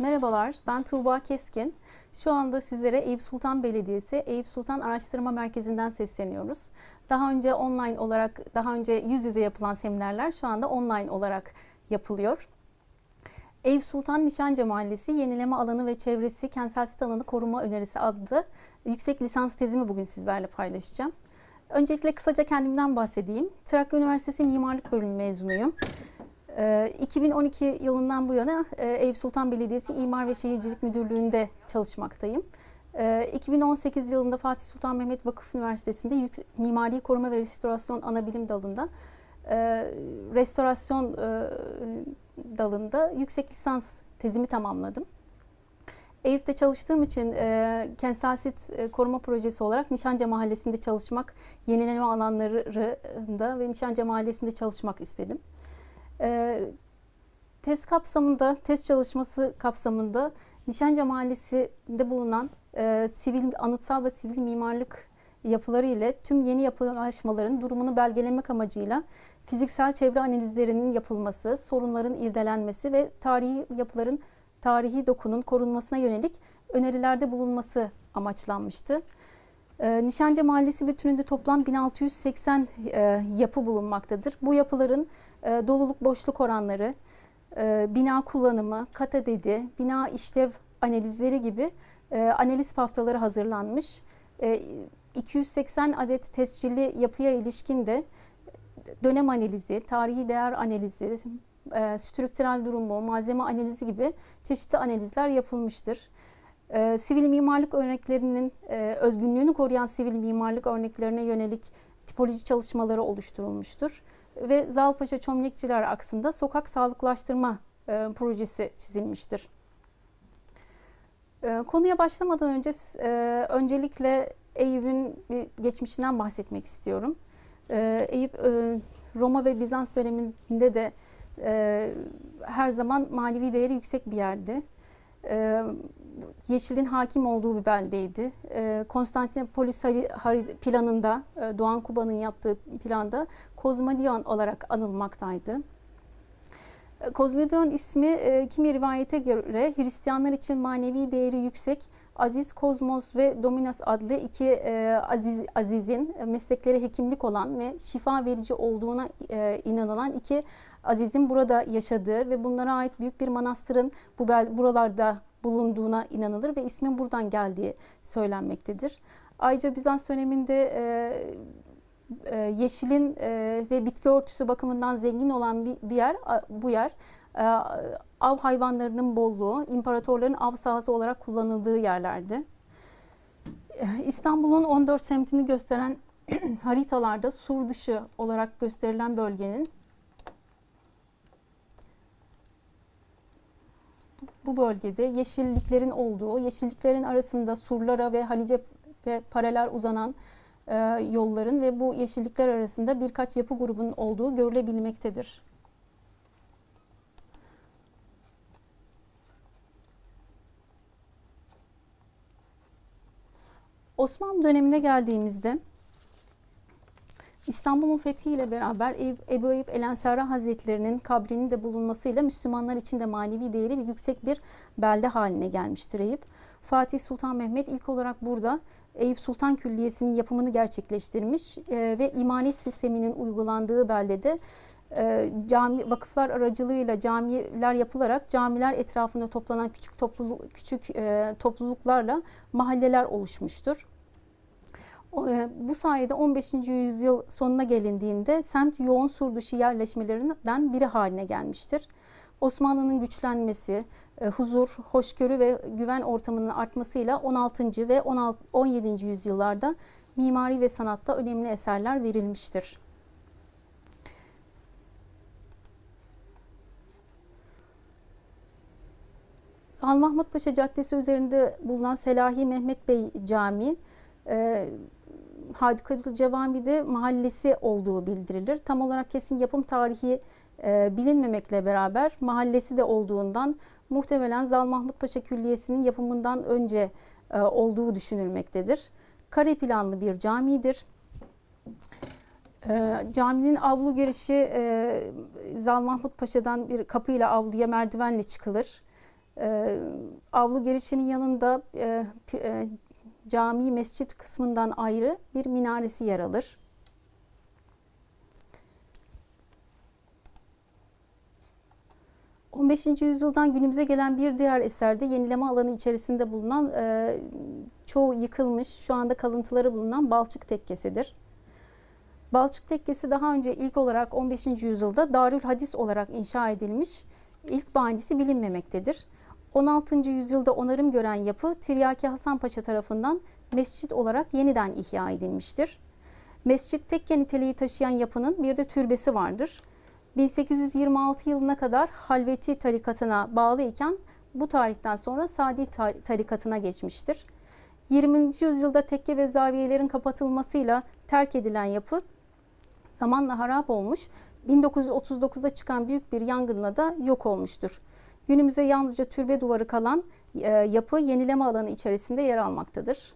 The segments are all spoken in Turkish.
Merhabalar, ben Tuğba Keskin. Şu anda sizlere Eyüp Sultan Belediyesi Eyüp Sultan Araştırma Merkezi'nden sesleniyoruz. Daha önce online olarak, daha önce yüz yüze yapılan seminerler şu anda online olarak yapılıyor. Eyüp Sultan Nişancı Mahallesi Yenileme Alanı ve Çevresi Kentsel Sit Alanı Koruma Önerisi adlı yüksek lisans tezimi bugün sizlerle paylaşacağım. Öncelikle kısaca kendimden bahsedeyim. Trakya Üniversitesi Mimarlık Bölümü mezunuyum. 2012 ee, yılından bu yana e, Eyüp Sultan Belediyesi İmar ve Şehircilik Müdürlüğü'nde çalışmaktayım. 2018 ee, yılında Fatih Sultan Mehmet Vakıf Üniversitesi'nde Mimari Koruma ve Restorasyon Anabilim Dalı'nda e, restorasyon e, dalında yüksek lisans tezimi tamamladım. Eyüp'te çalıştığım için e, kentsel sit koruma projesi olarak Nişancı Mahallesi'nde çalışmak, yenileme alanlarında ve Nişancı Mahallesi'nde çalışmak istedim. E, test kapsamında, test çalışması kapsamında Nişancı Mahallesi'nde bulunan e, sivil, anıtsal ve sivil mimarlık yapıları ile tüm yeni yapılaşmaların durumunu belgelemek amacıyla fiziksel çevre analizlerinin yapılması, sorunların irdelenmesi ve tarihi yapıların tarihi dokunun korunmasına yönelik önerilerde bulunması amaçlanmıştı. E, Nişancı Mahallesi bütününde toplam 1680 e, yapı bulunmaktadır. Bu yapıların e, doluluk boşluk oranları, e, bina kullanımı, kat adedi, bina işlev analizleri gibi analiz haftaları hazırlanmış. E, 280 adet tescilli yapıya ilişkin de dönem analizi, tarihi değer analizi, e, strüktürel durumu, malzeme analizi gibi çeşitli analizler yapılmıştır. E, sivil mimarlık örneklerinin e, özgünlüğünü koruyan sivil mimarlık örneklerine yönelik tipoloji çalışmaları oluşturulmuştur. Ve Zalpaşa Çömlekçiler aksında sokak sağlıklaştırma e, projesi çizilmiştir. E, konuya başlamadan önce e, öncelikle Eyüp'ün bir geçmişinden bahsetmek istiyorum. E, Eyüp e, Roma ve Bizans döneminde de e, her zaman manevi değeri yüksek bir yerdi. E, yeşilin hakim olduğu bir beldeydi. E, Konstantinopolis planında, e, Doğan Kuba'nın yaptığı planda Kozmodion olarak anılmaktaydı. E, Kozmodion ismi e, kimi rivayete göre Hristiyanlar için manevi değeri yüksek Aziz Kozmos ve Dominos adlı iki e, aziz, azizin meslekleri hekimlik olan ve şifa verici olduğuna e, inanılan iki azizin burada yaşadığı ve bunlara ait büyük bir manastırın bu buralarda bulunduğuna inanılır ve ismin buradan geldiği söylenmektedir. Ayrıca Bizans döneminde e, e, yeşilin e, ve bitki örtüsü bakımından zengin olan bir, bir yer bu yer e, av hayvanlarının bolluğu, imparatorların av sahası olarak kullanıldığı yerlerdi. İstanbul'un 14 semtini gösteren haritalarda sur dışı olarak gösterilen bölgenin bu bölgede yeşilliklerin olduğu, yeşilliklerin arasında surlara ve Halice ve paralel uzanan e, yolların ve bu yeşillikler arasında birkaç yapı grubunun olduğu görülebilmektedir. Osmanlı dönemine geldiğimizde İstanbul'un fethiyle beraber Ebu Eyyub El Ensari Hazretleri'nin kabrinin de bulunmasıyla Müslümanlar için de manevi değeri ve yüksek bir belde haline gelmiştir Eyüp. Fatih Sultan Mehmet ilk olarak burada Eyüp Sultan Külliyesi'nin yapımını gerçekleştirmiş e, ve imanet sisteminin uygulandığı beldede e, cami vakıflar aracılığıyla camiler yapılarak camiler etrafında toplanan küçük topluluk küçük e, topluluklarla mahalleler oluşmuştur. E, bu sayede 15. yüzyıl sonuna gelindiğinde semt yoğun sur dışı yerleşmelerinden biri haline gelmiştir. Osmanlı'nın güçlenmesi, e, huzur, hoşgörü ve güven ortamının artmasıyla 16. ve 16, 17. yüzyıllarda mimari ve sanatta önemli eserler verilmiştir. Zal Mahmut Paşa Caddesi üzerinde bulunan Selahi Mehmet Bey Camii, Hadikadül Cevami'de mahallesi olduğu bildirilir. Tam olarak kesin yapım tarihi e, bilinmemekle beraber mahallesi de olduğundan muhtemelen Zal Mahmut Paşa Külliyesi'nin yapımından önce e, olduğu düşünülmektedir. Kare planlı bir camidir. E, caminin avlu girişi e, Zal Mahmut Paşa'dan bir kapıyla avluya merdivenle çıkılır. E, avlu girişinin yanında e, e, cami mescit kısmından ayrı bir minaresi yer alır. 15. yüzyıldan günümüze gelen bir diğer eserde yenileme alanı içerisinde bulunan e, çoğu yıkılmış, şu anda kalıntıları bulunan Balçık Tekkesi'dir. Balçık Tekkesi daha önce ilk olarak 15. yüzyılda Darül Hadis olarak inşa edilmiş, ilk banisi bilinmemektedir. 16. yüzyılda onarım gören yapı Tiryaki Hasan Paşa tarafından mescit olarak yeniden ihya edilmiştir. Mescit tekke niteliği taşıyan yapının bir de türbesi vardır. 1826 yılına kadar Halveti tarikatına bağlı iken bu tarihten sonra Sadi tarikatına geçmiştir. 20. yüzyılda tekke ve zaviyelerin kapatılmasıyla terk edilen yapı zamanla harap olmuş, 1939'da çıkan büyük bir yangınla da yok olmuştur. Günümüze yalnızca türbe duvarı kalan e, yapı yenileme alanı içerisinde yer almaktadır.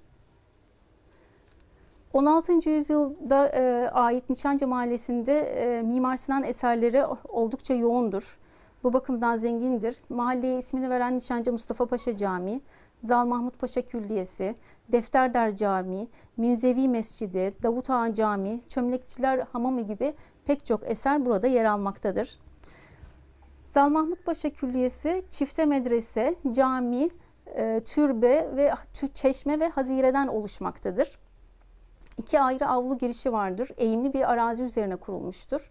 16. yüzyılda e, ait Nişancı Mahallesi'nde e, Mimar Sinan eserleri oldukça yoğundur. Bu bakımdan zengindir. Mahalleye ismini veren Nişancı Mustafa Paşa Camii, Zal Mahmut Paşa Külliyesi, Defterder Camii, Münzevi Mescidi, Davut Ağa Camii, Çömlekçiler Hamamı gibi pek çok eser burada yer almaktadır. Zal Mahmut Paşa Külliyesi çifte medrese, cami, e, türbe ve çeşme ve hazireden oluşmaktadır. İki ayrı avlu girişi vardır. Eğimli bir arazi üzerine kurulmuştur.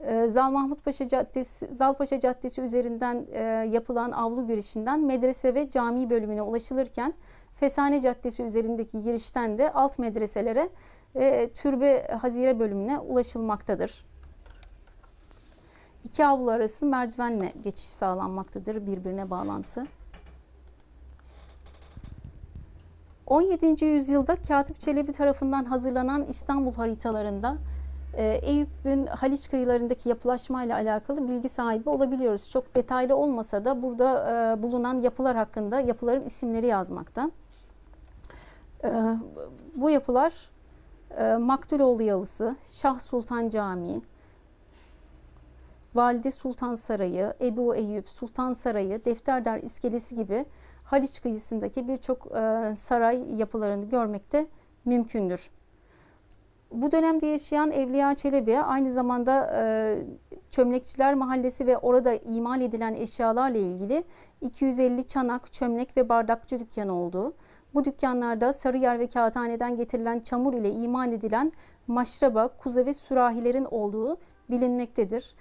Ee, Zal Mahmut Paşa Caddesi, Zalpaşa Caddesi üzerinden e, yapılan avlu girişinden medrese ve cami bölümüne ulaşılırken Fesane Caddesi üzerindeki girişten de alt medreselere e, türbe hazire bölümüne ulaşılmaktadır. İki avlu arası merdivenle geçiş sağlanmaktadır birbirine bağlantı. 17. yüzyılda Katip Çelebi tarafından hazırlanan İstanbul haritalarında e, Eyüp'ün Haliç kıyılarındaki yapılaşmayla alakalı bilgi sahibi olabiliyoruz. Çok detaylı olmasa da burada e, bulunan yapılar hakkında yapıların isimleri yazmakta. E, bu yapılar Maktuloğlu Yalısı, Şah Sultan Camii, Valide Sultan Sarayı, Ebu Eyüp, Sultan Sarayı, Defterdar İskelesi gibi Haliç kıyısındaki birçok e, saray yapılarını görmekte mümkündür. Bu dönemde yaşayan Evliya Çelebi aynı zamanda e, Çömlekçiler Mahallesi ve orada imal edilen eşyalarla ilgili 250 çanak, çömlek ve bardakçı dükkanı olduğu, bu dükkanlarda Sarıyer ve Kağıthane'den getirilen çamur ile imal edilen maşraba, kuze ve sürahilerin olduğu bilinmektedir.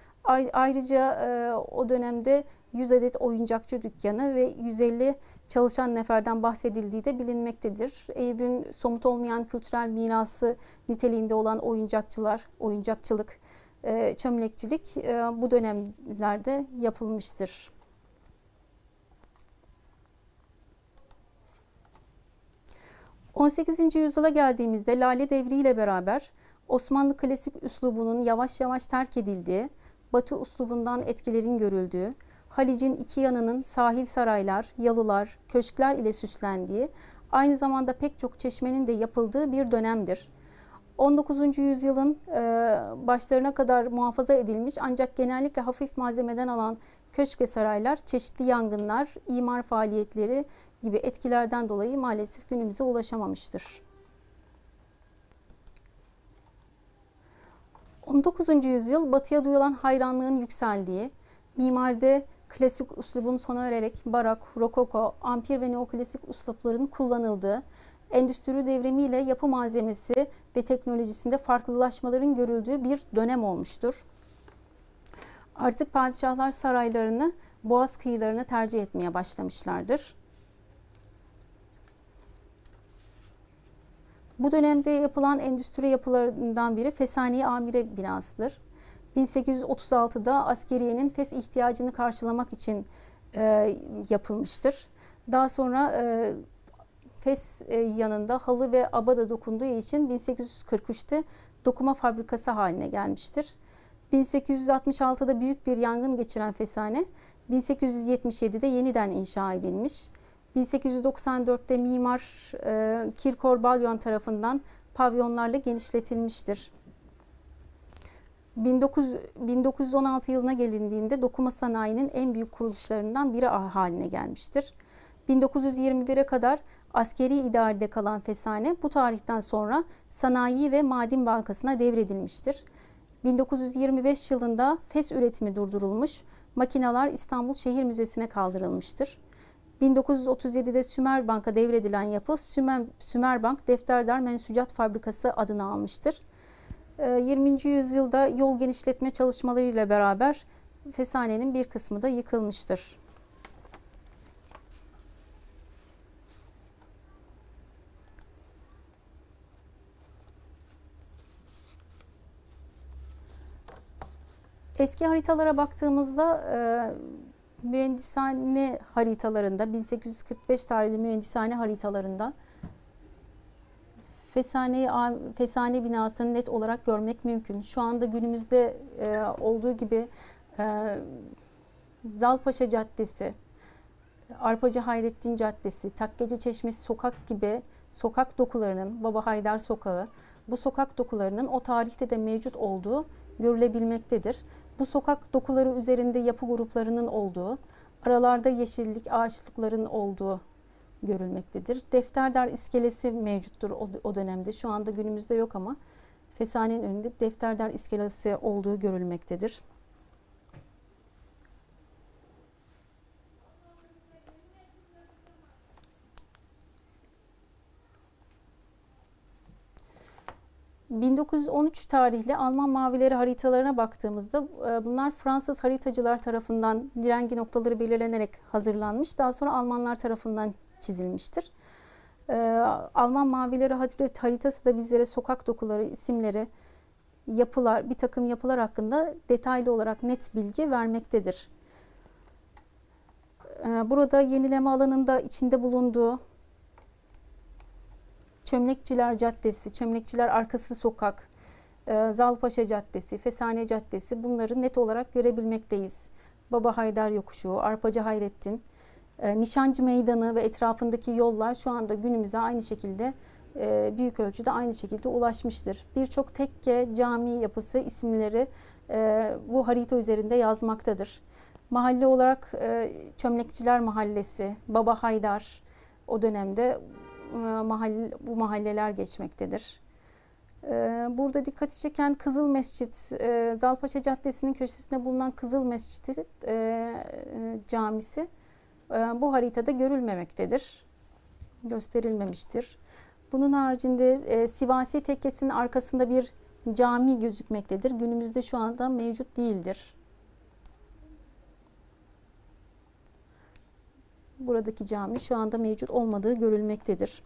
Ayrıca e, o dönemde 100 adet oyuncakçı dükkanı ve 150 çalışan neferden bahsedildiği de bilinmektedir. Eyüp'ün somut olmayan kültürel mirası niteliğinde olan oyuncakçılar, oyuncakçılık, e, çömlekçilik e, bu dönemlerde yapılmıştır. ...18. yüzyıla geldiğimizde Lale Devri ile beraber Osmanlı klasik üslubunun yavaş yavaş terk edildiği, Batı uslubundan etkilerin görüldüğü, Halic'in iki yanının sahil saraylar, yalılar, köşkler ile süslendiği, aynı zamanda pek çok çeşmenin de yapıldığı bir dönemdir. 19. yüzyılın e, başlarına kadar muhafaza edilmiş ancak genellikle hafif malzemeden alan köşk ve saraylar çeşitli yangınlar, imar faaliyetleri gibi etkilerden dolayı maalesef günümüze ulaşamamıştır. 19. yüzyıl batıya duyulan hayranlığın yükseldiği, mimaride klasik üslubun sona ererek barak, rokoko, ampir ve neoklasik üslupların kullanıldığı, endüstri devrimiyle yapı malzemesi ve teknolojisinde farklılaşmaların görüldüğü bir dönem olmuştur. Artık padişahlar saraylarını boğaz kıyılarına tercih etmeye başlamışlardır. Bu dönemde yapılan endüstri yapılarından biri Fesani Amire binasıdır. 1836'da askeriyenin Fes ihtiyacını karşılamak için e, yapılmıştır. Daha sonra e, Fes e, yanında halı ve abada dokunduğu için 1843'te dokuma fabrikası haline gelmiştir. 1866'da büyük bir yangın geçiren Fesane 1877'de yeniden inşa edilmiş. 1894'te mimar e, Kirkor Balyon tarafından pavyonlarla genişletilmiştir. 19, 1916 yılına gelindiğinde dokuma sanayinin en büyük kuruluşlarından biri haline gelmiştir. 1921'e kadar askeri idarede kalan Fesane bu tarihten sonra Sanayi ve Maden Bankası'na devredilmiştir. 1925 yılında fes üretimi durdurulmuş, makineler İstanbul Şehir Müzesi'ne kaldırılmıştır. 1937'de Sümer Bank'a devredilen yapı Sümer, Sümer Bank Defterdar Mensucat Fabrikası adını almıştır. 20. Ee, yüzyılda yol genişletme çalışmalarıyla beraber Fesane'nin bir kısmı da yıkılmıştır. Eski haritalara baktığımızda e, mühendishane haritalarında 1845 tarihli mühendishane haritalarında Fesane, Fesane binasını net olarak görmek mümkün. Şu anda günümüzde e, olduğu gibi e, Zalpaşa Caddesi, Arpacı Hayrettin Caddesi, Takkeci Çeşmesi Sokak gibi sokak dokularının, Baba Haydar Sokağı, bu sokak dokularının o tarihte de mevcut olduğu görülebilmektedir. Bu sokak dokuları üzerinde yapı gruplarının olduğu, aralarda yeşillik, ağaçlıkların olduğu görülmektedir. Defterdar iskelesi mevcuttur o, dönemde. Şu anda günümüzde yok ama Fesane'nin önünde Defterdar iskelesi olduğu görülmektedir. 1913 tarihli Alman mavileri haritalarına baktığımızda e, bunlar Fransız haritacılar tarafından direngi noktaları belirlenerek hazırlanmış. Daha sonra Almanlar tarafından çizilmiştir. E, Alman mavileri haritası da bizlere sokak dokuları, isimleri, yapılar, bir takım yapılar hakkında detaylı olarak net bilgi vermektedir. E, burada yenileme alanında içinde bulunduğu Çömlekçiler Caddesi, Çömlekçiler Arkası Sokak, e, Zalpaşa Caddesi, Fesane Caddesi bunları net olarak görebilmekteyiz. Baba Haydar Yokuşu, Arpacı Hayrettin, e, Nişancı Meydanı ve etrafındaki yollar şu anda günümüze aynı şekilde e, büyük ölçüde aynı şekilde ulaşmıştır. Birçok tekke, cami yapısı isimleri bu harita üzerinde yazmaktadır. Mahalle olarak Çömlekçiler Mahallesi, Baba Haydar o dönemde mahalle, bu mahalleler geçmektedir. E, burada dikkati çeken Kızıl Mescit, e, Zalpaşa Caddesi'nin köşesinde bulunan Kızıl Mescid camisi bu haritada görülmemektedir. Gösterilmemiştir. Bunun haricinde Sivasi Tekkesi'nin arkasında bir cami gözükmektedir. Günümüzde şu anda mevcut değildir. Buradaki cami şu anda mevcut olmadığı görülmektedir.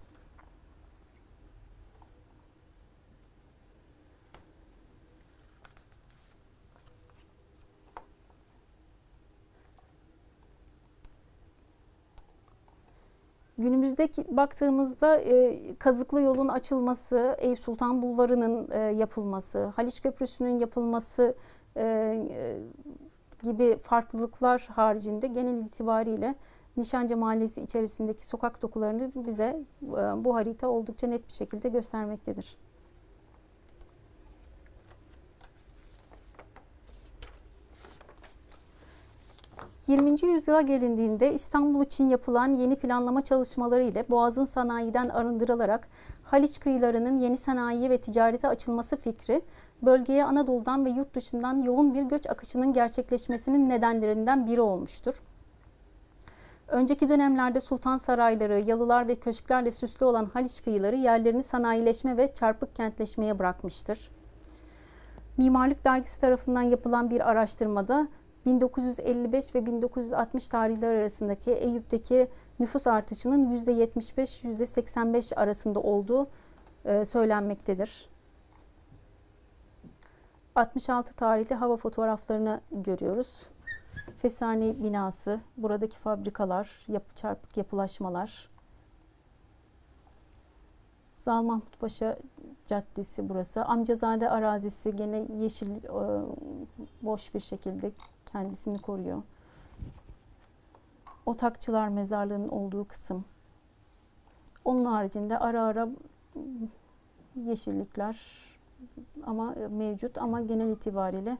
Günümüzdeki baktığımızda e, Kazıklı yolun açılması, Eyüp Sultan Bulvarı'nın e, yapılması, Haliç Köprüsü'nün yapılması e, e, gibi farklılıklar haricinde genel itibariyle Nişancı Mahallesi içerisindeki sokak dokularını bize e, bu harita oldukça net bir şekilde göstermektedir. ...20. yüzyıla gelindiğinde İstanbul için yapılan yeni planlama çalışmaları ile Boğaz'ın sanayiden arındırılarak Haliç kıyılarının yeni sanayi ve ticarete açılması fikri bölgeye Anadolu'dan ve yurt dışından yoğun bir göç akışının gerçekleşmesinin nedenlerinden biri olmuştur. Önceki dönemlerde sultan sarayları, yalılar ve köşklerle süslü olan Haliç kıyıları yerlerini sanayileşme ve çarpık kentleşmeye bırakmıştır. Mimarlık Dergisi tarafından yapılan bir araştırmada 1955 ve 1960 tarihler arasındaki Eyüp'teki nüfus artışının %75-%85 arasında olduğu e, söylenmektedir. 66 tarihli hava fotoğraflarını görüyoruz. Fesane binası, buradaki fabrikalar, yapı, çarpık yapılaşmalar. Zal Mahmut Paşa Caddesi burası. Amcazade arazisi gene yeşil e, boş bir şekilde kendisini koruyor. Otakçılar mezarlığının olduğu kısım. Onun haricinde ara ara yeşillikler ama e, mevcut ama genel itibariyle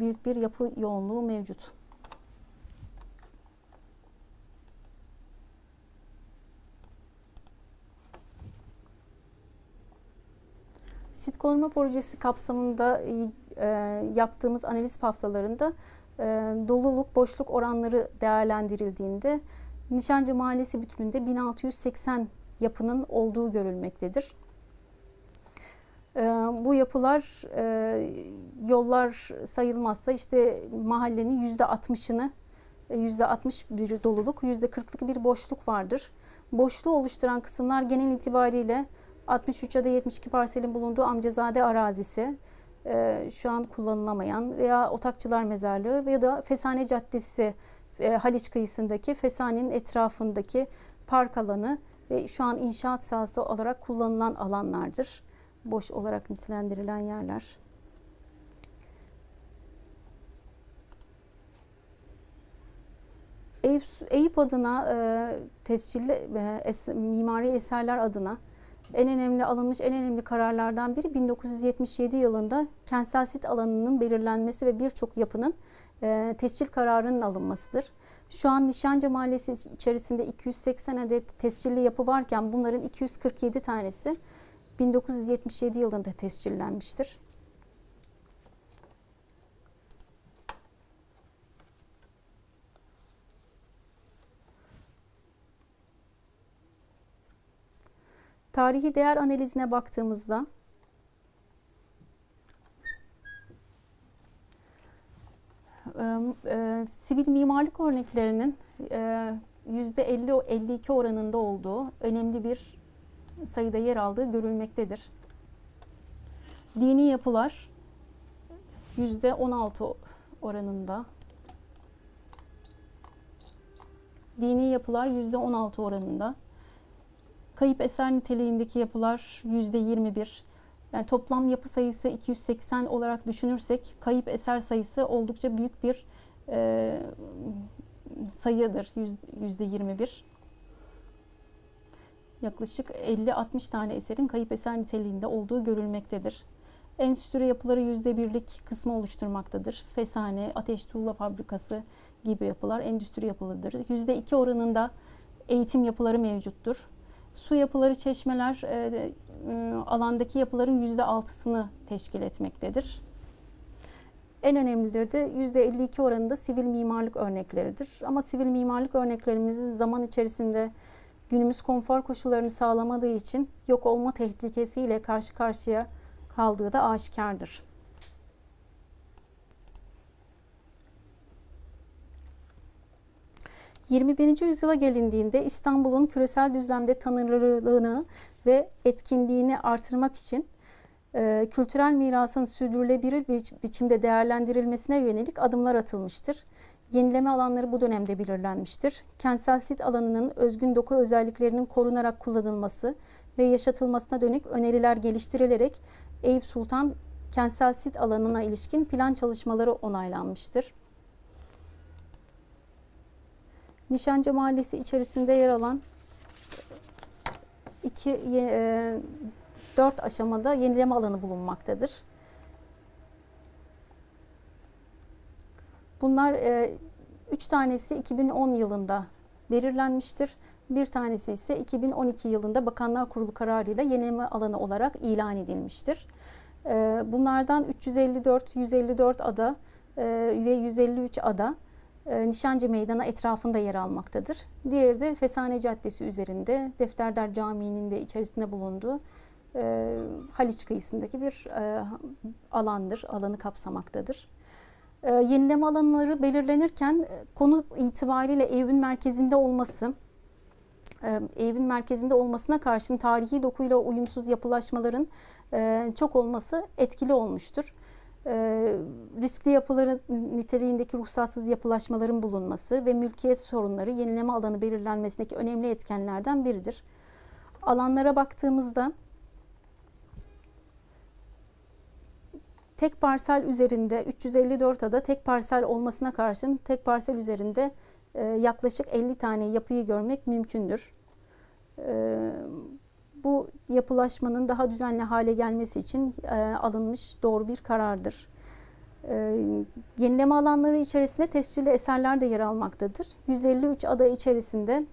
büyük bir yapı yoğunluğu mevcut. Sit koruma projesi kapsamında e, yaptığımız analiz haftalarında e, doluluk, boşluk oranları değerlendirildiğinde Nişancı Mahallesi bütününde 1680 yapının olduğu görülmektedir. E, bu yapılar e, yollar sayılmazsa işte mahallenin yüzde 60'ını yüzde 60 bir doluluk, yüzde 40'lık bir boşluk vardır. Boşluğu oluşturan kısımlar genel itibariyle 63 ya da 72 parselin bulunduğu Amcazade arazisi, e, şu an kullanılamayan veya Otakçılar Mezarlığı veya da Fesane Caddesi e, Haliç kıyısındaki Fesane'nin etrafındaki park alanı ve şu an inşaat sahası olarak kullanılan alanlardır. Boş olarak nitelendirilen yerler. Eyüp, Eyüp adına e, tescilli e, es, mimari eserler adına en önemli alınmış en önemli kararlardan biri 1977 yılında kentsel sit alanının belirlenmesi ve birçok yapının e, tescil kararının alınmasıdır. Şu an Nişancı Mahallesi içerisinde 280 adet tescilli yapı varken bunların 247 tanesi 1977 yılında tescillenmiştir. Tarihi değer analizine baktığımızda e, sivil mimarlık örneklerinin e, %50-52 oranında olduğu önemli bir sayıda yer aldığı görülmektedir. Dini yapılar %16 oranında. Dini yapılar %16 oranında. Kayıp eser niteliğindeki yapılar %21. Yani toplam yapı sayısı 280 olarak düşünürsek kayıp eser sayısı oldukça büyük bir e, sayıdır. %21. Yaklaşık 50-60 tane eserin kayıp eser niteliğinde olduğu görülmektedir. Endüstri yapıları %1'lik kısmı oluşturmaktadır. Fesane, ateş tuğla fabrikası gibi yapılar endüstri yapılıdır. %2 oranında eğitim yapıları mevcuttur. Su yapıları, çeşmeler e, e, alandaki yapıların yüzde altısını teşkil etmektedir. En önemlileri de yüzde 52 oranında sivil mimarlık örnekleridir. Ama sivil mimarlık örneklerimizin zaman içerisinde günümüz konfor koşullarını sağlamadığı için yok olma tehlikesiyle karşı karşıya kaldığı da aşikardır. 21. yüzyıla gelindiğinde İstanbul'un küresel düzlemde tanınırlığını ve etkinliğini artırmak için e, kültürel mirasın sürdürülebilir bir biçimde değerlendirilmesine yönelik adımlar atılmıştır. Yenileme alanları bu dönemde belirlenmiştir. Kentsel sit alanının özgün doku özelliklerinin korunarak kullanılması ve yaşatılmasına dönük öneriler geliştirilerek Eyüp Sultan kentsel sit alanına ilişkin plan çalışmaları onaylanmıştır. Nişancı Mahallesi içerisinde yer alan iki, e, dört aşamada yenileme alanı bulunmaktadır. Bunlar e, üç tanesi 2010 yılında belirlenmiştir. Bir tanesi ise 2012 yılında Bakanlar Kurulu kararıyla yenileme alanı olarak ilan edilmiştir. E, bunlardan 354, 154 ada e, ve 153 ada e, Nişancı Meydanı etrafında yer almaktadır. Diğeri de Fesane Caddesi üzerinde Defterdar Camii'nin de içerisinde bulunduğu e, Haliç kıyısındaki bir e, alandır, alanı kapsamaktadır. E, yenileme alanları belirlenirken e, konu itibariyle evin merkezinde olması, e, evin merkezinde olmasına karşın tarihi dokuyla uyumsuz yapılaşmaların çok olması etkili olmuştur riskli yapıların niteliğindeki ruhsatsız yapılaşmaların bulunması ve mülkiyet sorunları yenileme alanı belirlenmesindeki önemli etkenlerden biridir. Alanlara baktığımızda tek parsel üzerinde 354 ada tek parsel olmasına karşın tek parsel üzerinde e, yaklaşık 50 tane yapıyı görmek mümkündür. E, bu yapılaşmanın daha düzenli hale gelmesi için e, alınmış doğru bir karardır. E, yenileme alanları içerisinde tescilli eserler de yer almaktadır. 153 ada içerisinde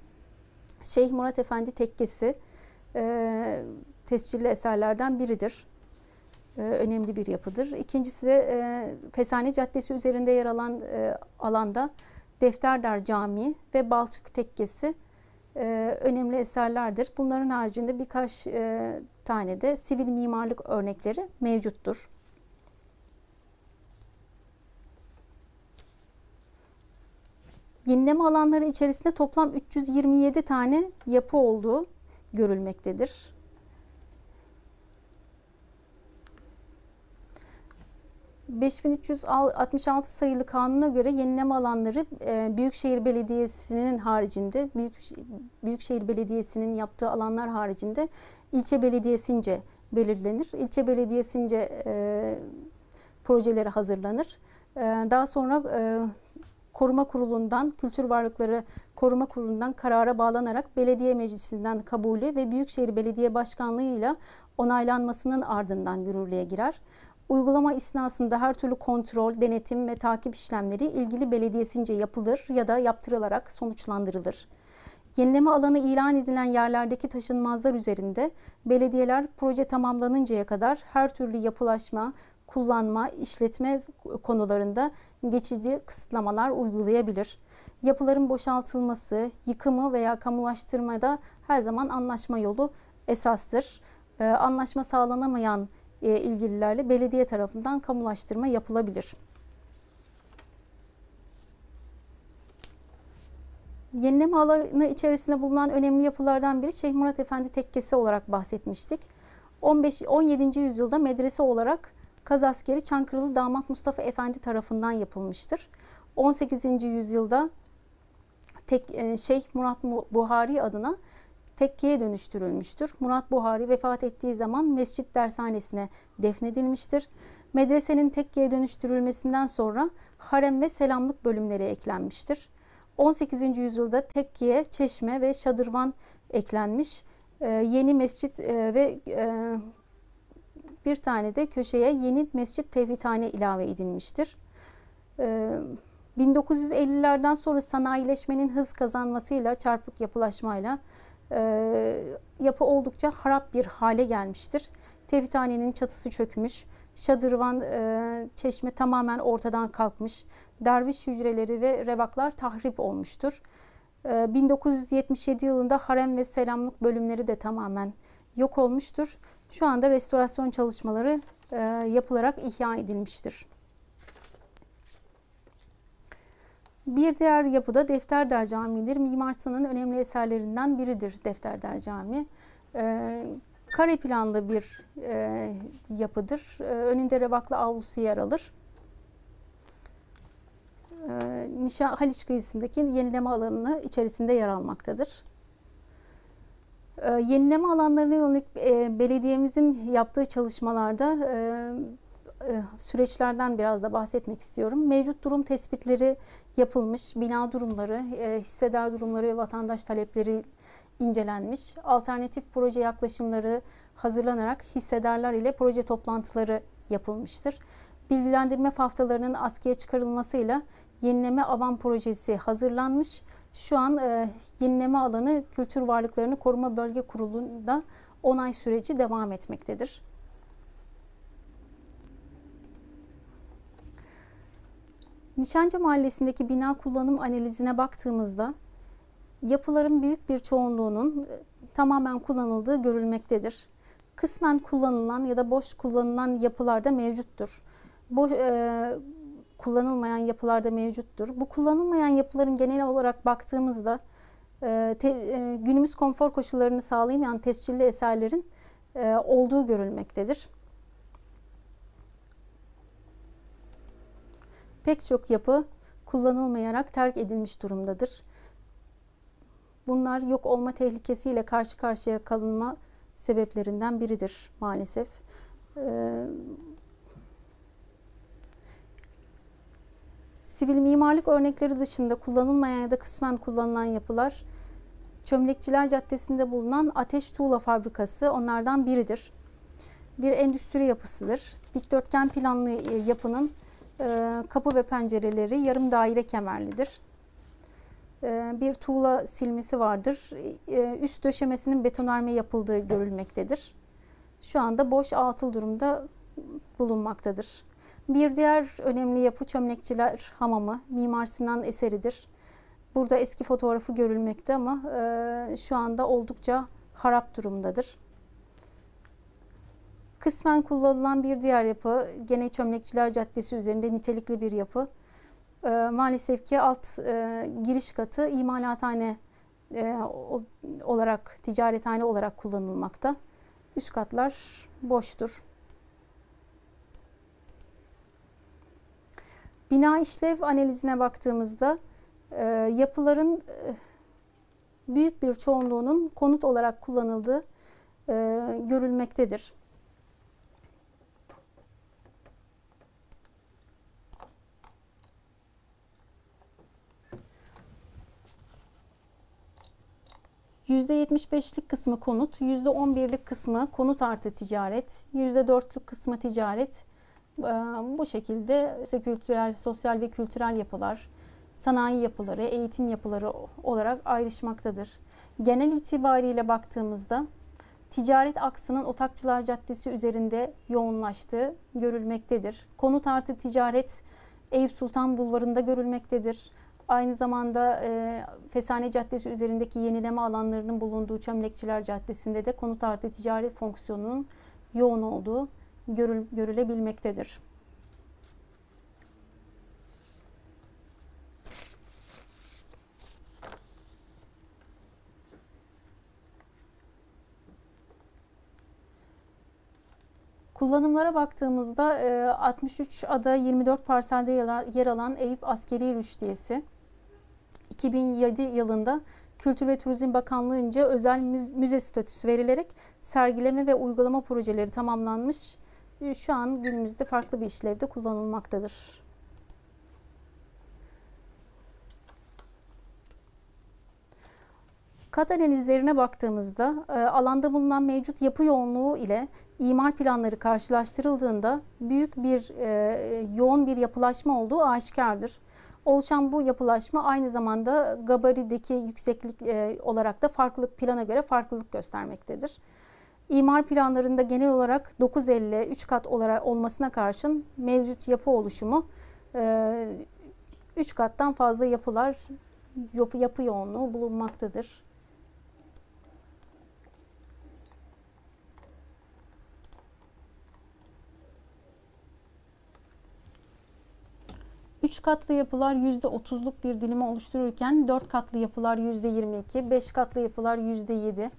Şeyh Murat Efendi Tekkesi e, tescilli eserlerden biridir. E, önemli bir yapıdır. İkincisi de e, Fesane Caddesi üzerinde yer alan e, alanda Defterdar Camii ve Balçık Tekkesi önemli eserlerdir. Bunların haricinde birkaç tane de sivil mimarlık örnekleri mevcuttur. Yenileme alanları içerisinde toplam 327 tane yapı olduğu görülmektedir. 5366 sayılı kanuna göre yenileme alanları e, Büyükşehir Belediyesi'nin haricinde Büyük Büyükşehir Belediyesi'nin yaptığı alanlar haricinde ilçe belediyesince belirlenir. İlçe belediyesince e, projeleri hazırlanır. E, daha sonra e, koruma kurulundan, kültür varlıkları koruma kurulundan karara bağlanarak belediye meclisinden kabulü ve Büyükşehir Belediye Başkanlığı'yla onaylanmasının ardından yürürlüğe girer. Uygulama esnasında her türlü kontrol, denetim ve takip işlemleri ilgili belediyesince yapılır ya da yaptırılarak sonuçlandırılır. Yenileme alanı ilan edilen yerlerdeki taşınmazlar üzerinde belediyeler proje tamamlanıncaya kadar her türlü yapılaşma, kullanma, işletme konularında geçici kısıtlamalar uygulayabilir. Yapıların boşaltılması, yıkımı veya kamulaştırmada her zaman anlaşma yolu esastır. Ee, anlaşma sağlanamayan e, ilgililerle belediye tarafından kamulaştırma yapılabilir. Yenileme alanı içerisinde bulunan önemli yapılardan biri Şeyh Murat Efendi Tekkesi olarak bahsetmiştik. 15 17. yüzyılda medrese olarak Kaz askeri Çankırılı damat Mustafa Efendi tarafından yapılmıştır. 18. yüzyılda tek, e, Şeyh Murat Buhari adına tekkeye dönüştürülmüştür. Murat Buhari vefat ettiği zaman mescit dershanesine defnedilmiştir. Medresenin tekkeye dönüştürülmesinden sonra harem ve selamlık bölümleri eklenmiştir. 18. yüzyılda tekkeye çeşme ve şadırvan eklenmiş. Ee, yeni mescit e, ve e, bir tane de köşeye yeni mescit tevhidhane ilave edilmiştir. Ee, 1950'lerden sonra sanayileşmenin hız kazanmasıyla, çarpık yapılaşmayla e, yapı oldukça harap bir hale gelmiştir. Tevhidhanenin çatısı çökmüş, şadırvan e, çeşme tamamen ortadan kalkmış, derviş hücreleri ve revaklar tahrip olmuştur. E, 1977 yılında harem ve selamlık bölümleri de tamamen yok olmuştur. Şu anda restorasyon çalışmaları e, yapılarak ihya edilmiştir. Bir diğer yapıda Defterdar Camii'dir. Mimar Sinan'ın önemli eserlerinden biridir Defterdar Camii. Ee, kare planlı bir e, yapıdır. Ee, önünde revaklı avlusu yer alır. Ee, Nişan Haliç kıyısındaki yenileme alanını içerisinde yer almaktadır. Ee, yenileme alanlarına yönelik e, belediyemizin yaptığı çalışmalarda e, süreçlerden biraz da bahsetmek istiyorum. Mevcut durum tespitleri yapılmış, bina durumları, e, hissedar durumları ve vatandaş talepleri incelenmiş. Alternatif proje yaklaşımları hazırlanarak hissedarlar ile proje toplantıları yapılmıştır. Bilgilendirme haftalarının askıya çıkarılmasıyla yenileme avan projesi hazırlanmış. Şu an e, yenileme alanı Kültür Varlıklarını Koruma Bölge Kurulu'nda onay süreci devam etmektedir. Nişancı Mahallesi'ndeki bina kullanım analizine baktığımızda yapıların büyük bir çoğunluğunun e, tamamen kullanıldığı görülmektedir. Kısmen kullanılan ya da boş kullanılan yapılarda mevcuttur. Boş, e, kullanılmayan yapılarda mevcuttur. Bu kullanılmayan yapıların genel olarak baktığımızda e, te, e, günümüz konfor koşullarını sağlayamayan tescilli eserlerin e, olduğu görülmektedir. Pek çok yapı kullanılmayarak terk edilmiş durumdadır. Bunlar yok olma tehlikesiyle karşı karşıya kalınma sebeplerinden biridir maalesef. Ee, sivil mimarlık örnekleri dışında kullanılmayan ya da kısmen kullanılan yapılar Çömlekçiler Caddesi'nde bulunan Ateş Tuğla Fabrikası onlardan biridir. Bir endüstri yapısıdır. Dikdörtgen planlı e, yapının kapı ve pencereleri yarım daire kemerlidir. E, bir tuğla silmesi vardır. Üst döşemesinin betonarme yapıldığı görülmektedir. Şu anda boş atıl durumda bulunmaktadır. Bir diğer önemli yapı Çömlekçiler Hamamı, Mimar Sinan eseridir. Burada eski fotoğrafı görülmekte ama e, şu anda oldukça harap durumdadır. Kısmen kullanılan bir diğer yapı, gene Çömlekçiler Caddesi üzerinde nitelikli bir yapı. E, maalesef ki alt e, giriş katı imalathane e, olarak, ticarethane olarak kullanılmakta. Üst katlar boştur. Bina işlev analizine baktığımızda e, yapıların e, büyük bir çoğunluğunun konut olarak kullanıldığı e, görülmektedir. %75'lik kısmı konut, %11'lik kısmı konut artı ticaret, %4'lük kısmı ticaret. Bu şekilde işte kültürel, sosyal ve kültürel yapılar, sanayi yapıları, eğitim yapıları olarak ayrışmaktadır. Genel itibariyle baktığımızda ticaret aksının Otakçılar Caddesi üzerinde yoğunlaştığı görülmektedir. Konut artı ticaret Eyüp Sultan Bulvarı'nda görülmektedir. Aynı zamanda e, Fesane Caddesi üzerindeki yenileme alanlarının bulunduğu Çömlekçiler Caddesi'nde de konut artı ticaret fonksiyonunun yoğun olduğu görül, görülebilmektedir. Kullanımlara baktığımızda 63 e, ada 24 parselde yer alan Eyüp Askeri Rüştiyesi 2007 yılında Kültür ve Turizm Bakanlığı'nca özel müze statüsü verilerek sergileme ve uygulama projeleri tamamlanmış. E, şu an günümüzde farklı bir işlevde kullanılmaktadır. Kat analizlerine baktığımızda e, alanda bulunan mevcut yapı yoğunluğu ile imar planları karşılaştırıldığında büyük bir e, yoğun bir yapılaşma olduğu aşikardır. Oluşan bu yapılaşma aynı zamanda gabarideki yükseklik e, olarak da farklılık plana göre farklılık göstermektedir. İmar planlarında genel olarak 950 3 kat olarak olmasına karşın mevcut yapı oluşumu 3 kattan fazla yapılar yapı, yapı yoğunluğu bulunmaktadır. Üç katlı yapılar %30'luk bir dilimi oluştururken dört katlı yapılar %22, beş katlı yapılar %7,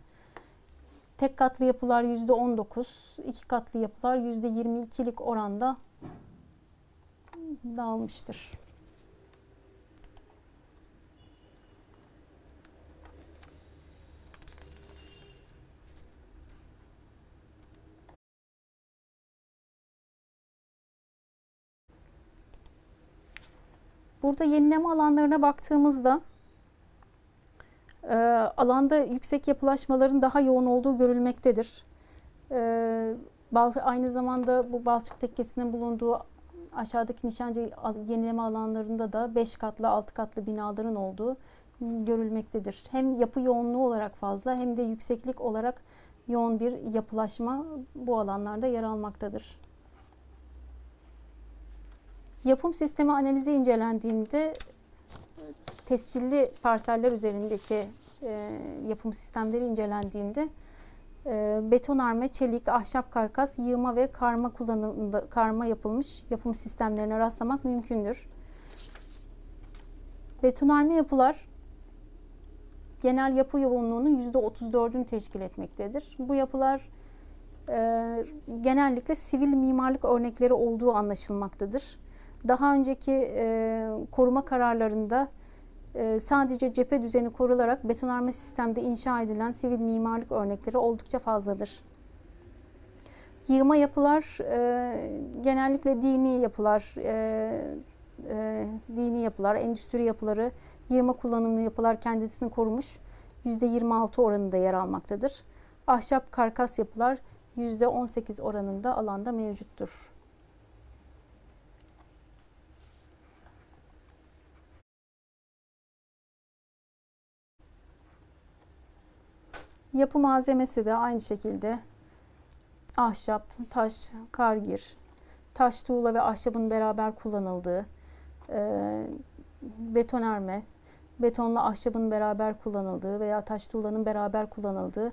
tek katlı yapılar %19, iki katlı yapılar %22'lik oranda dağılmıştır. Burada yenileme alanlarına baktığımızda e, alanda yüksek yapılaşmaların daha yoğun olduğu görülmektedir. E, aynı zamanda bu Balçık Tekkesi'nin bulunduğu aşağıdaki nişancı yenileme alanlarında da 5 katlı 6 katlı binaların olduğu görülmektedir. Hem yapı yoğunluğu olarak fazla hem de yükseklik olarak yoğun bir yapılaşma bu alanlarda yer almaktadır. Yapım sistemi analizi incelendiğinde tescilli parseller üzerindeki e, yapım sistemleri incelendiğinde e, betonarme, çelik, ahşap karkas, yığma ve karma kullanımında karma yapılmış yapım sistemlerine rastlamak mümkündür. Betonarme yapılar genel yapı yoğunluğunun %34'ünü teşkil etmektedir. Bu yapılar e, genellikle sivil mimarlık örnekleri olduğu anlaşılmaktadır. Daha önceki e, koruma kararlarında e, sadece cephe düzeni korularak betonarme sistemde inşa edilen sivil mimarlık örnekleri oldukça fazladır. Yığma yapılar e, genellikle dini yapılar, e, e, dini yapılar, endüstri yapıları, yığma kullanımlı yapılar kendisini korumuş. %26 oranında yer almaktadır. Ahşap karkas yapılar %18 oranında alanda mevcuttur. Yapı malzemesi de aynı şekilde ahşap, taş, kargir, taş tuğla ve ahşabın beraber kullanıldığı, e, betonerme, betonla ahşabın beraber kullanıldığı veya taş tuğlanın beraber kullanıldığı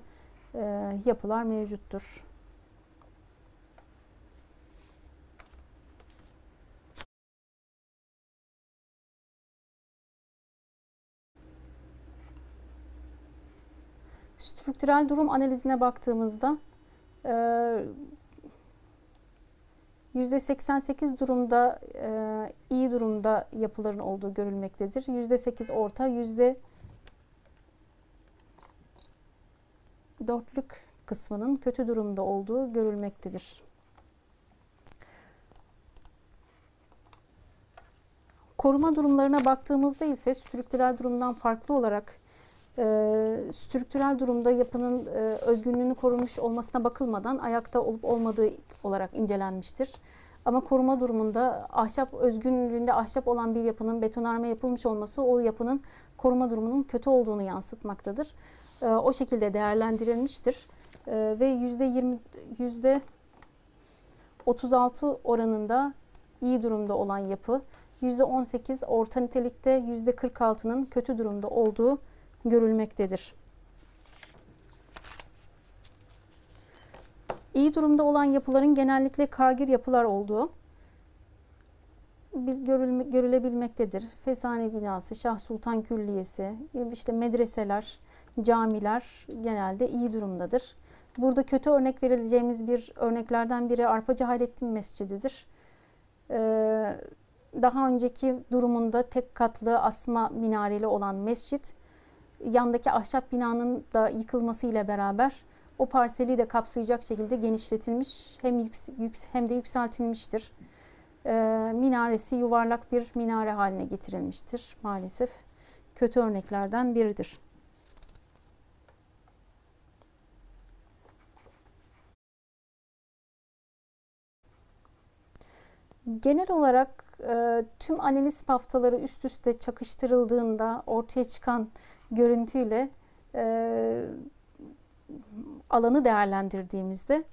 e, yapılar mevcuttur. Strüktürel durum analizine baktığımızda %88 durumda iyi durumda yapıların olduğu görülmektedir. %8 orta, %4'lük kısmının kötü durumda olduğu görülmektedir. Koruma durumlarına baktığımızda ise strüktürel durumdan farklı olarak e, strüktürel durumda yapının e, özgünlüğünü korumuş olmasına bakılmadan ayakta olup olmadığı olarak incelenmiştir. Ama koruma durumunda ahşap özgünlüğünde ahşap olan bir yapının betonarme yapılmış olması o yapının koruma durumunun kötü olduğunu yansıtmaktadır. E, o şekilde değerlendirilmiştir. E, ve yüzde 20 yüzde 36 oranında iyi durumda olan yapı, %18 orta nitelikte, %46'nın kötü durumda olduğu görülmektedir. İyi durumda olan yapıların genellikle kagir yapılar olduğu görülebilmektedir. Fesane binası, Şah Sultan Külliyesi, işte medreseler, camiler genelde iyi durumdadır. Burada kötü örnek verileceğimiz bir örneklerden biri Arpacı Hayrettin Mescididir. Ee, daha önceki durumunda tek katlı asma minareli olan mescit yandaki ahşap binanın da yıkılmasıyla beraber o parseli de kapsayacak şekilde genişletilmiş hem yüks, yüks, hem de yükseltilmiştir. E, minaresi yuvarlak bir minare haline getirilmiştir maalesef. Kötü örneklerden biridir. Genel olarak e, tüm analiz haftaları üst üste çakıştırıldığında ortaya çıkan görüntüyle e, alanı değerlendirdiğimizde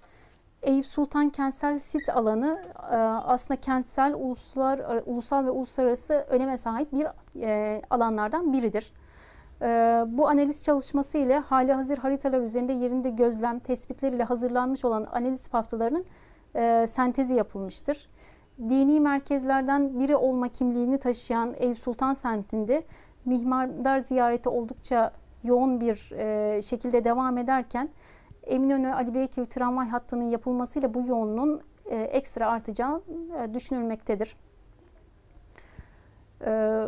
Eyüp Sultan kentsel sit alanı e, aslında kentsel uluslar, ulusal ve uluslararası öneme sahip bir e, alanlardan biridir. E, bu analiz çalışması ile hali hazır haritalar üzerinde yerinde gözlem tespitleriyle hazırlanmış olan analiz haftalarının e, sentezi yapılmıştır. Dini merkezlerden biri olma kimliğini taşıyan Eyüp Sultan semtinde mihmardar ziyareti oldukça yoğun bir e, şekilde devam ederken Eminönü Ali Beyköy tramvay hattının yapılmasıyla bu yoğunluğun e, ekstra artacağı e, düşünülmektedir. E,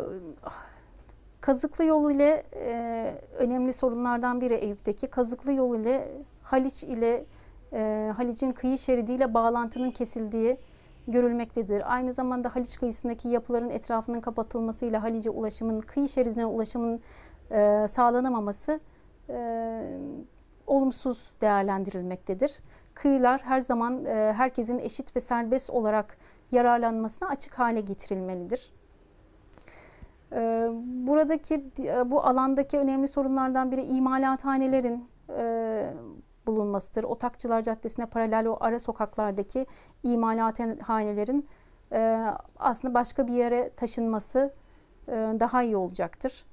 kazıklı yolu ile e, önemli sorunlardan biri Eyüp'teki kazıklı yolu ile Haliç ile e, Haliç'in kıyı şeridiyle bağlantının kesildiği görülmektedir. Aynı zamanda Haliç kıyısındaki yapıların etrafının kapatılmasıyla Halice ulaşımın, kıyı şeridine ulaşımın e, sağlanamaması e, olumsuz değerlendirilmektedir. Kıyılar her zaman e, herkesin eşit ve serbest olarak yararlanmasına açık hale getirilmelidir. E, buradaki e, bu alandaki önemli sorunlardan biri imalathanelerin e, bulunmasıdır. Otakçılar Caddesi'ne paralel o ara sokaklardaki imalathanelerin e, aslında başka bir yere taşınması e, daha iyi olacaktır.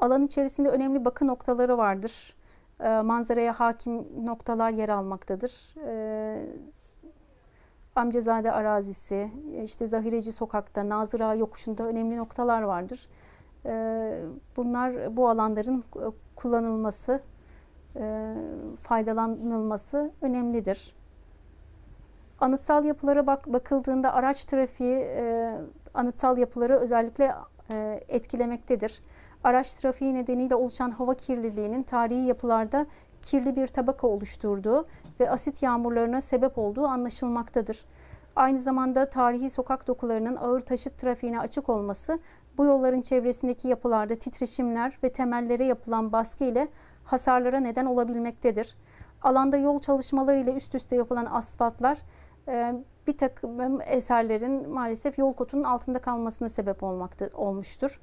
Alan içerisinde önemli bakı noktaları vardır. E, manzaraya hakim noktalar yer almaktadır. E, Amcazade arazisi, işte Zahireci sokakta, Nazıra yokuşunda önemli noktalar vardır. E, bunlar bu alanların kullanılması, e, faydalanılması önemlidir. Anıtsal yapılara bak, bakıldığında araç trafiği e, anıtsal yapıları özellikle e, etkilemektedir. Araç trafiği nedeniyle oluşan hava kirliliğinin tarihi yapılarda kirli bir tabaka oluşturduğu ve asit yağmurlarına sebep olduğu anlaşılmaktadır. Aynı zamanda tarihi sokak dokularının ağır taşıt trafiğine açık olması bu yolların çevresindeki yapılarda titreşimler ve temellere yapılan baskı ile hasarlara neden olabilmektedir. Alanda yol çalışmaları ile üst üste yapılan asfaltlar e, bir takım eserlerin maalesef yol kotunun altında kalmasına sebep olmakta olmuştur.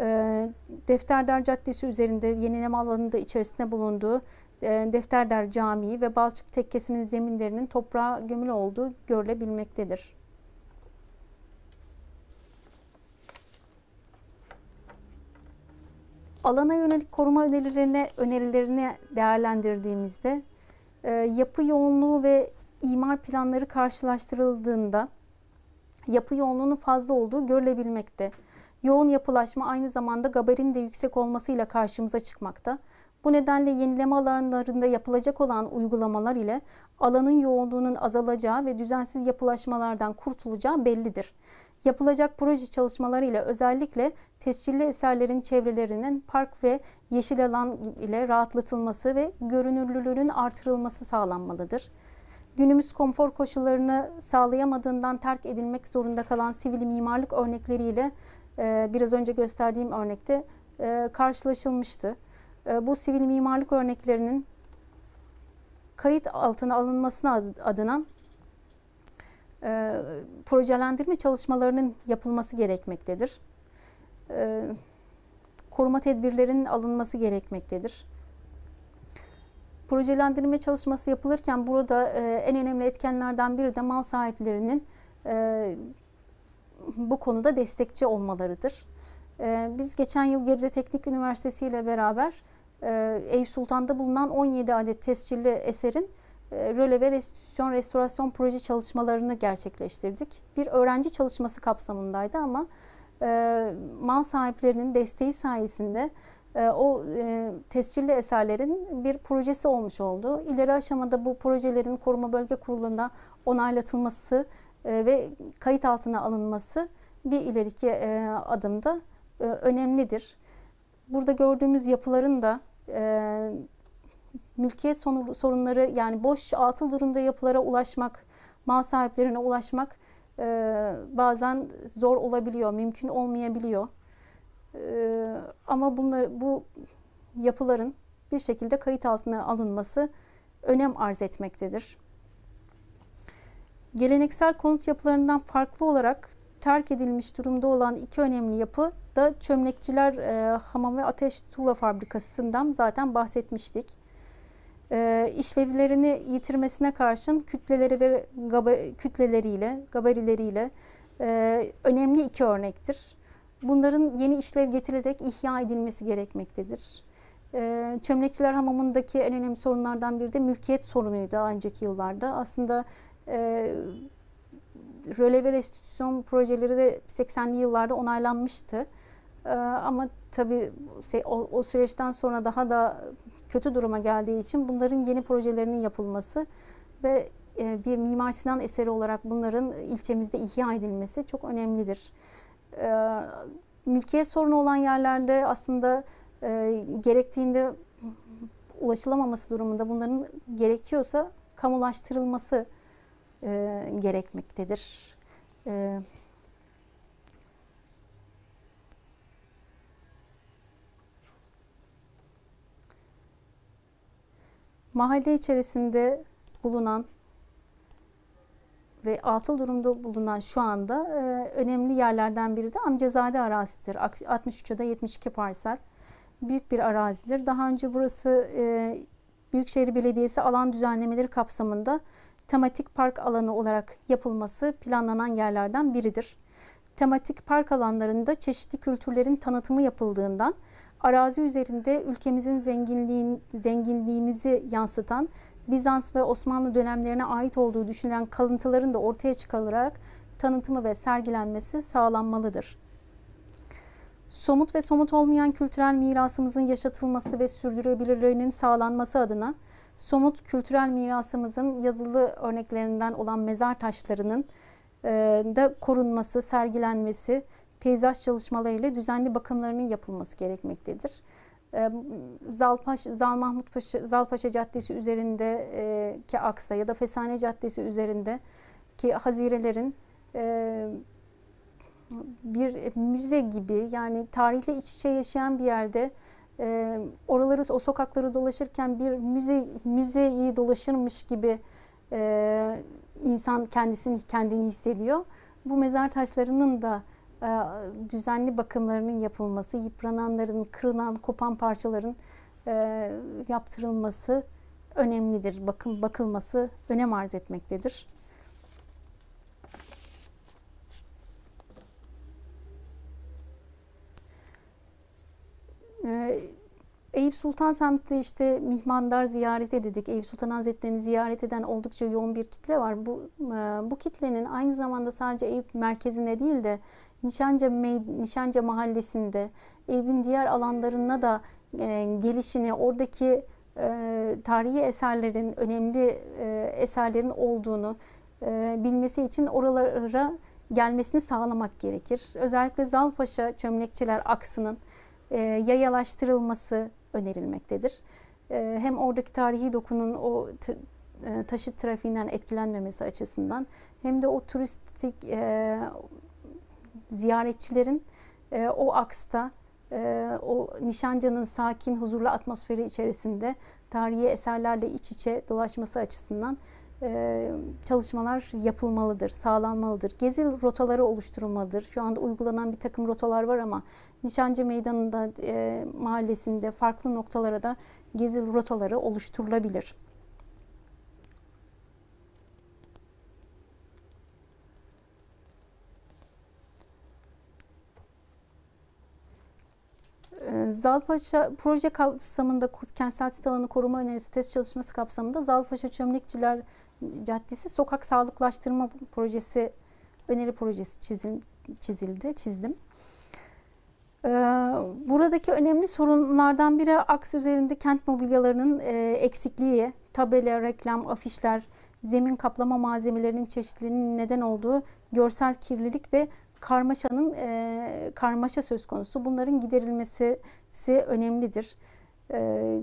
E, Defterdar Caddesi üzerinde yenileme alanında içerisinde bulunduğu e, Defterdar Camii ve Balçık Tekkesi'nin zeminlerinin toprağa gömülü olduğu görülebilmektedir. Alana yönelik koruma önerilerini, önerilerini değerlendirdiğimizde e, yapı yoğunluğu ve imar planları karşılaştırıldığında yapı yoğunluğunun fazla olduğu görülebilmekte. Yoğun yapılaşma aynı zamanda gabarinin de yüksek olmasıyla karşımıza çıkmakta. Bu nedenle yenileme alanlarında yapılacak olan uygulamalar ile alanın yoğunluğunun azalacağı ve düzensiz yapılaşmalardan kurtulacağı bellidir. Yapılacak proje çalışmaları ile özellikle tescilli eserlerin çevrelerinin park ve yeşil alan ile rahatlatılması ve görünürlülüğünün artırılması sağlanmalıdır. Günümüz konfor koşullarını sağlayamadığından terk edilmek zorunda kalan sivil mimarlık örnekleriyle e, biraz önce gösterdiğim örnekte e, karşılaşılmıştı. E, bu sivil mimarlık örneklerinin kayıt altına alınmasına adına e, projelendirme çalışmalarının yapılması gerekmektedir. E, koruma tedbirlerinin alınması gerekmektedir. Projelendirme çalışması yapılırken burada e, en önemli etkenlerden biri de mal sahiplerinin e, bu konuda destekçi olmalarıdır. E, biz geçen yıl Gebze Teknik Üniversitesi ile beraber e, Eyüp Sultan'da bulunan 17 adet tescilli eserin röle ve restitüsyon restorasyon proje çalışmalarını gerçekleştirdik. Bir öğrenci çalışması kapsamındaydı ama e, mal sahiplerinin desteği sayesinde e, o e, tescilli eserlerin bir projesi olmuş oldu. İleri aşamada bu projelerin koruma bölge kurulunda onaylatılması e, ve kayıt altına alınması bir ileriki e, adımda e, önemlidir. Burada gördüğümüz yapıların da e, mülkiyet sorunları yani boş atıl durumda yapılara ulaşmak, mal sahiplerine ulaşmak e, bazen zor olabiliyor, mümkün olmayabiliyor. E, ama bunlar, bu yapıların bir şekilde kayıt altına alınması önem arz etmektedir. Geleneksel konut yapılarından farklı olarak terk edilmiş durumda olan iki önemli yapı da Çömlekçiler e, Hamam ve Ateş Tuğla Fabrikası'ndan zaten bahsetmiştik. E, işlevlerini yitirmesine karşın kütleleri ve gaba, kütleleriyle, gabarileriyle e, önemli iki örnektir. Bunların yeni işlev getirilerek ihya edilmesi gerekmektedir. E, Çömlekçiler Hamamı'ndaki en önemli sorunlardan biri de mülkiyet sorunuydu önceki yıllarda. Aslında e, röle ve restitüsyon projeleri de 80'li yıllarda onaylanmıştı. Ee, ama tabii o, o süreçten sonra daha da kötü duruma geldiği için bunların yeni projelerinin yapılması ve e, bir Mimar Sinan eseri olarak bunların ilçemizde ihya edilmesi çok önemlidir. Ee, mülkiyet sorunu olan yerlerde aslında e, gerektiğinde ulaşılamaması durumunda bunların gerekiyorsa kamulaştırılması e, gerekmektedir. Mahalle içerisinde bulunan ve atıl durumda bulunan şu anda e, önemli yerlerden biri de Amcazade arazisidir. 63 ya da 72 parsel. Büyük bir arazidir. Daha önce burası e, Büyükşehir Belediyesi alan düzenlemeleri kapsamında tematik park alanı olarak yapılması planlanan yerlerden biridir. Tematik park alanlarında çeşitli kültürlerin tanıtımı yapıldığından arazi üzerinde ülkemizin zenginliğin, zenginliğimizi yansıtan Bizans ve Osmanlı dönemlerine ait olduğu düşünülen kalıntıların da ortaya çıkarılarak tanıtımı ve sergilenmesi sağlanmalıdır. Somut ve somut olmayan kültürel mirasımızın yaşatılması ve sürdürülebilirliğinin sağlanması adına somut kültürel mirasımızın yazılı örneklerinden olan mezar taşlarının e, da korunması, sergilenmesi, peyzaj çalışmalarıyla düzenli bakımlarının yapılması gerekmektedir. E, Zalpaş, Zal Mahmut Paşa, Zalpaşa Caddesi üzerindeki aksa ya da Fesane Caddesi üzerinde ki hazirelerin e, bir müze gibi yani tarihle iç içe yaşayan bir yerde e, oraları o sokakları dolaşırken bir müze müzeyi dolaşırmış gibi e, insan kendisini kendini hissediyor. Bu mezar taşlarının da e, düzenli bakımlarının yapılması, yıprananların, kırılan, kopan parçaların e, yaptırılması önemlidir. Bakım bakılması önem arz etmektedir. Ee, Eyüp Sultan semtinde işte mihmandar ziyaret dedik. Eyüp Sultan Hazretleri'ni ziyaret eden oldukça yoğun bir kitle var. Bu e, bu kitlenin aynı zamanda sadece Eyüp merkezinde değil de Nişanca Nişanca mahallesinde Eyüp'ün diğer alanlarına da e, gelişini, oradaki e, tarihi eserlerin, önemli eserlerin olduğunu bilmesi için oralara gelmesini sağlamak gerekir. Özellikle Zalpaşa Çömlekçiler aksının yayalaştırılması önerilmektedir. Ee, hem oradaki tarihi dokunun o e, taşıt trafiğinden etkilenmemesi açısından hem de o turistik e, ziyaretçilerin e, o aksta o Nişancı'nın sakin, huzurlu atmosferi içerisinde tarihi eserlerle iç içe dolaşması açısından çalışmalar yapılmalıdır, sağlanmalıdır. Gezi rotaları oluşturulmalıdır. Şu anda uygulanan bir takım rotalar var ama Nişancı Meydanı'nda, e, mahallesinde farklı noktalara da gezi rotaları oluşturulabilir. Zalpaşa proje kapsamında kentsel sit alanı koruma önerisi test çalışması kapsamında Zalpaşa Çömlekçiler Caddesi sokak sağlıklaştırma projesi öneri projesi çizim, çizildi, çizdim. Ee, buradaki önemli sorunlardan biri aks üzerinde kent mobilyalarının e, eksikliği, tabela, reklam, afişler, zemin kaplama malzemelerinin çeşitliliğinin neden olduğu görsel kirlilik ve karmaşanın e, karmaşa söz konusu. Bunların giderilmesi önemlidir. E,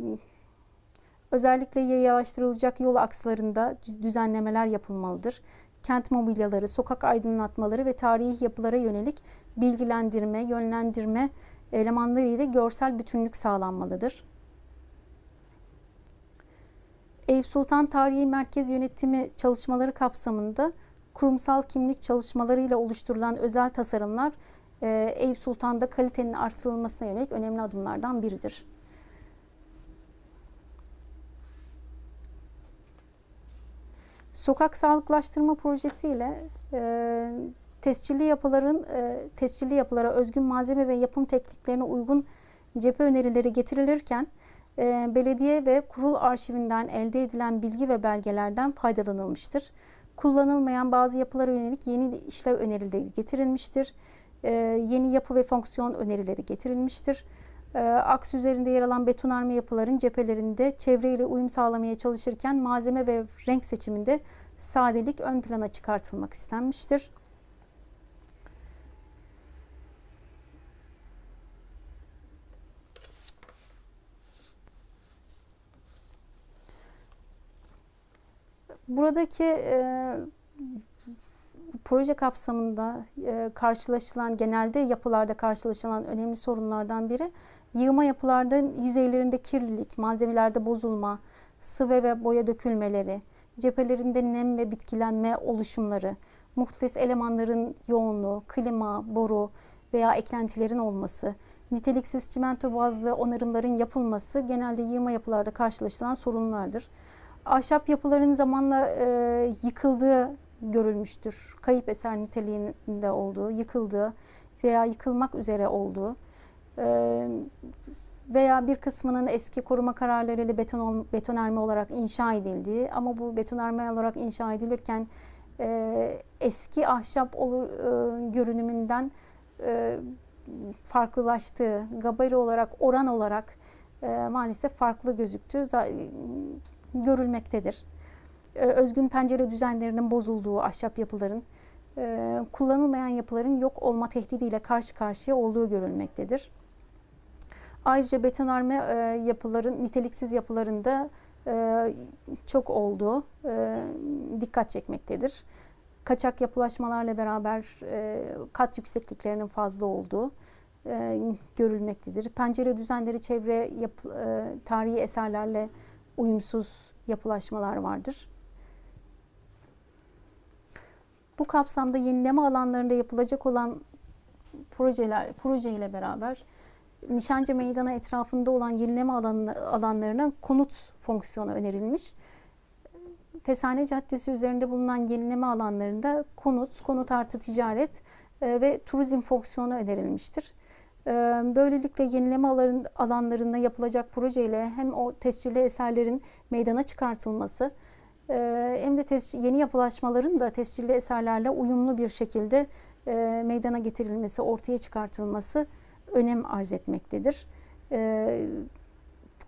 özellikle yayalaştırılacak yol akslarında düzenlemeler yapılmalıdır kent mobilyaları, sokak aydınlatmaları ve tarihi yapılara yönelik bilgilendirme, yönlendirme elemanları ile görsel bütünlük sağlanmalıdır. Eyüp Sultan Tarihi Merkez Yönetimi çalışmaları kapsamında kurumsal kimlik çalışmalarıyla oluşturulan özel tasarımlar e, Eyüp Sultan'da kalitenin artırılmasına yönelik önemli adımlardan biridir. Sokak sağlıklaştırma projesiyle e, tescilli yapıların e, tescilli yapılara özgün malzeme ve yapım tekniklerine uygun cephe önerileri getirilirken e, belediye ve kurul arşivinden elde edilen bilgi ve belgelerden faydalanılmıştır. Kullanılmayan bazı yapılara yönelik yeni işlev önerileri getirilmiştir. E, yeni yapı ve fonksiyon önerileri getirilmiştir. E, aks üzerinde yer alan betonarme yapıların cephelerinde çevreyle uyum sağlamaya çalışırken malzeme ve renk seçiminde sadelik ön plana çıkartılmak istenmiştir. Buradaki e, proje kapsamında e, karşılaşılan genelde yapılarda karşılaşılan önemli sorunlardan biri yığma yapılarda yüzeylerinde kirlilik, malzemelerde bozulma, sıvı ve boya dökülmeleri, cephelerinde nem ve bitkilenme oluşumları, muhtes elemanların yoğunluğu, klima, boru veya eklentilerin olması, niteliksiz çimento bazlı onarımların yapılması genelde yığma yapılarda karşılaşılan sorunlardır. Ahşap yapıların zamanla e, yıkıldığı görülmüştür. Kayıp eser niteliğinde olduğu, yıkıldığı veya yıkılmak üzere olduğu e, veya bir kısmının eski koruma kararlarıyla beton betonarme olarak inşa edildiği ama bu betonarme olarak inşa edilirken e, eski ahşap olur, e, görünümünden e, farklılaştığı, gabari olarak, oran olarak e, maalesef farklı gözüktüğü görülmektedir. E, özgün pencere düzenlerinin bozulduğu ahşap yapıların, e, kullanılmayan yapıların yok olma tehdidiyle karşı karşıya olduğu görülmektedir. Ayrıca betonarme e, yapıların, niteliksiz yapılarında e, çok olduğu dikkat çekmektedir. kaçak yapılaşmalarla beraber kat yüksekliklerinin fazla olduğu görülmektedir. Pencere düzenleri çevre yap, tarihi eserlerle uyumsuz yapılaşmalar vardır. Bu kapsamda yenileme alanlarında yapılacak olan projeler proje ile beraber Nişancı Meydanı etrafında olan yenileme alanlarına konut fonksiyonu önerilmiş. Fesane Caddesi üzerinde bulunan yenileme alanlarında konut, konut artı ticaret e, ve turizm fonksiyonu önerilmiştir. Böylelikle yenileme alanlarında yapılacak projeyle hem o tescilli eserlerin meydana çıkartılması hem de yeni yapılaşmaların da tescilli eserlerle uyumlu bir şekilde meydana getirilmesi, ortaya çıkartılması önem arz etmektedir.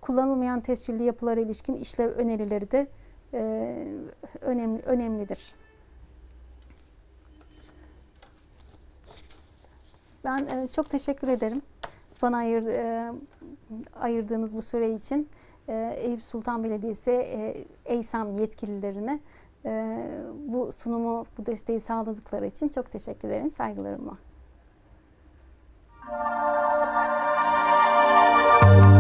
Kullanılmayan tescilli yapılara ilişkin işlev önerileri de önemli, önemlidir. Ben e, çok teşekkür ederim. Bana ayır, e, ayırdığınız bu süre için e, Eyüp Sultan Belediyesi e, EYSAM yetkililerine e, bu sunumu, bu desteği sağladıkları için çok teşekkür ederim. Saygılarımla. Müzik